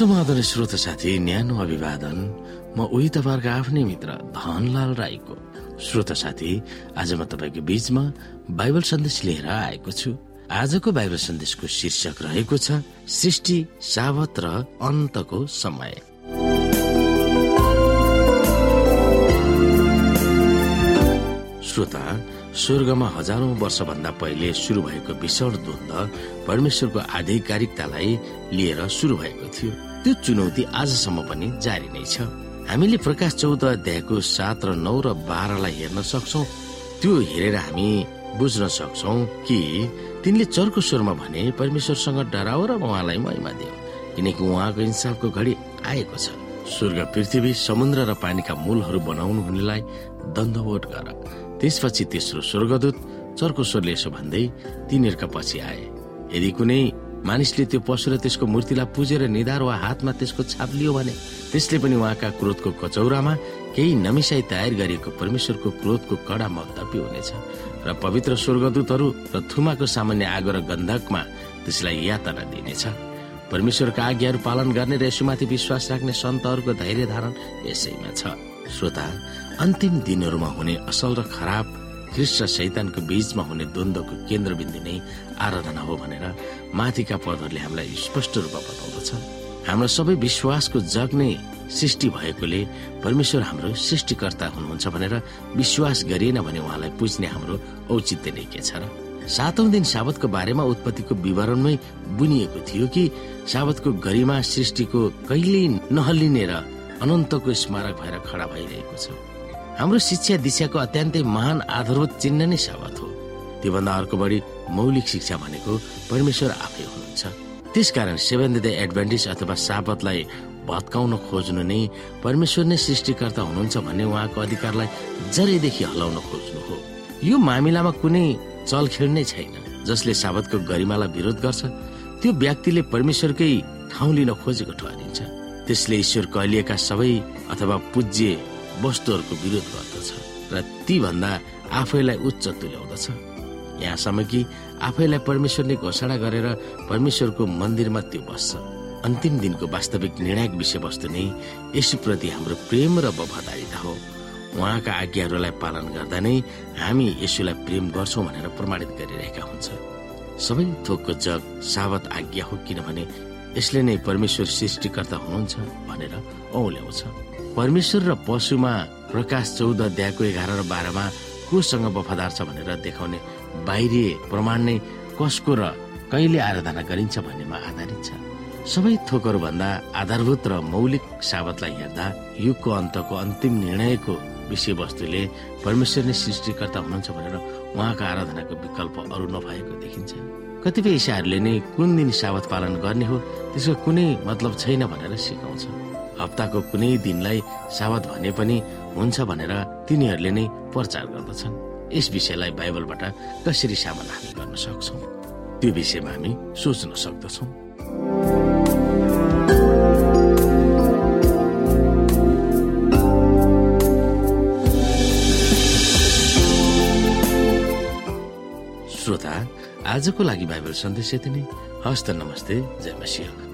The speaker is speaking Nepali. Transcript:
समाधान श्रोत साथी न्यानो अभिवादन। म उही तपाईँहरूको आफ्नै मित्र धनलाल राईको। श्रोत साथी आज म तपाईँको बीचमा बाइबल सन्देश लिएर आएको छु। आजको बाइबल सन्देशको शीर्षक रहेको छ सृष्टि सावत र अन्तको समय। श्रोता स्वर्गमा हजारौं वर्षभन्दा पहिले शुरू भएको भीषण द्वन्द परमेश्वरको आधिकारिकतालाई लिएर शुरू भएको थियो। त्यो चुनौती आजसम्म पनि जारी नै छ। हामीले प्रकाश चौध अध्यायको सात र नौ र बाह्रलाई हेर्न सक्छौ। त्यो हेरेर हामी बुझ्न सक्छौ कि तिनले चर्को स्वरमा भने परमेश्वरसँग डराओ र उहाँलाई महिमा दियो किनकि उहाँको इन्साफको घडी आएको छ। स्वर्ग पृथ्वी समुद्र र पानीका मूलहरू बनाउनु हुनेलाई दण्डवोट गर। त्यसपछि तेस्रो स्वर्गदूत चर्को स्वरले यसो भन्दै तिनीहरूका पछि आए। यदि कुनै मानिसले त्यो पशु र त्यसको मूर्तिलाई पुजेर निधार वा हातमा त्यसको छाप लियो भने त्यसले पनि उहाँका क्रोधको कचौरामा केही नमिसाई तयार गरिएको परमेश्वरको क्रोधको कडा मत पिउनेछ र पवित्र स्वर्गदूतहरू र थुमाको सामान्य आगो र गन्धकमा त्यसलाई यातना दिनेछ। परमेश्वरका आज्ञाहरू पालन गर्ने र यसुमाथि विश्वास राख्ने सन्तहरूको धैर्य धारण यसैमा छ। श्रोता अन्तिम दिनहरूमा हुने असल र खराब ख्रिस्ट शैतानको बीचमा हुने द्वन्द्वको केन्द्रबिन्दु नै आराधना हो भनेर माथिका पदहरूले हामीलाई स्पष्ट रूपमा बताउँदछ। हाम्रो सबै विश्वासको जग नै सृष्टि भएकोले परमेश्वर हाम्रो सृष्टिकर्ता हुनुहुन्छ भनेर विश्वास गरिएन भने उहाँलाई पुज्ने हाम्रो औचित्य नै के छ र? सातौं दिन साबतको बारेमा उत्पत्तिको विवरणमै बुनिएको थियो कि साबतको गरिमा सृष्टिको कहिल्यै नहल्लिने र अनन्तको स्मारक भएर खडा भइरहेको छ। हाम्रो शिक्षा दिशाको अत्यन्तै महान आधारभूत चिन्ह नै साबत हो। त्योभन्दा अर्को बढी मौलिक शिक्षा भनेको परमेश्वर आफै हुनुहुन्छ। त्यसकारण सेभेन डे एडभान्टेज अथवा साबतलाई भत्काउन खोज्नु नै परमेश्वर नै सृष्टिकर्ता हुनुहुन्छ भन्ने उहाँको अधिकारलाई जरैदेखि हलाउन खोज्नु हो। यो मामिलामा कुनै चलखेल नै छैन जसले साबतको गरिमालाई विरोध गर्छ। त्यो व्यक्तिले परमेश्वरकै ठाउँ लिन खोजेको ठहरिन्छ। त्यसले ईश्वर कहिलिएका सबै अथवा पूज्य वस्तुहरूको विरोध गर्दछ र ती भन्दा आफैलाई उच्च तुल्याउँदछ। यहाँसम्म कि आफैलाई परमेश्वरले घोषणा गरेर परमेश्वरको मन्दिरमा त्यो बस्छ। अन्तिम दिनको वास्तविक निर्णायक विषयवस्तु नै यसुप्रति हाम्रो प्रेम र वफादारिता हो। उहाँका आज्ञाहरूलाई पालन गर्दा नै हामी यसुलाई प्रेम गर्छौँ भनेर प्रमाणित गरिरहेका हुन्छ। सबै थोकको जग सावत आज्ञा हो किनभने यसले नै परमेश्वर सृष्टिकर्ता हुनुहुन्छ भनेर औल्याउँछ परमेश्वर र पशुमा प्रकाश चौध अध्यायको एघार र बाह्रमा कोसँग वफादार छ भनेर देखाउने बाहिरी प्रमाण नै कसको र कहिले आराधना गरिन्छ भन्नेमा आधारित छ। सबै थोकहरू भन्दा आधारभूत र मौलिक साबतलाई हेर्दा युगको अन्तको अन्तिम निर्णयको विषयवस्तुले परमेश्वर नै सृष्टिकर्ता हुनुहुन्छ भनेर उहाँको आराधनाको विकल्प अरू नभएको देखिन्छ। कतिपय ईसाहरूले नै कुन दिन साबत पालन गर्ने हो त्यसको कुनै मतलब छैन भनेर सिकाउँछ। हप्ताको कुनै दिनलाई साबत भने पनि हुन्छ भनेर तिनीहरूले नै प्रचार गर्दछन्। यस विषयलाई बाइबलबाट कसरी समाधान हामी गर्न सक्छौँ? त्यो विषयमा हामी सोच्न सक्दछौँ। श्रोता आजको लागि बाइबल सन्देश यति नै। हस्त नमस्ते जय मसिंह।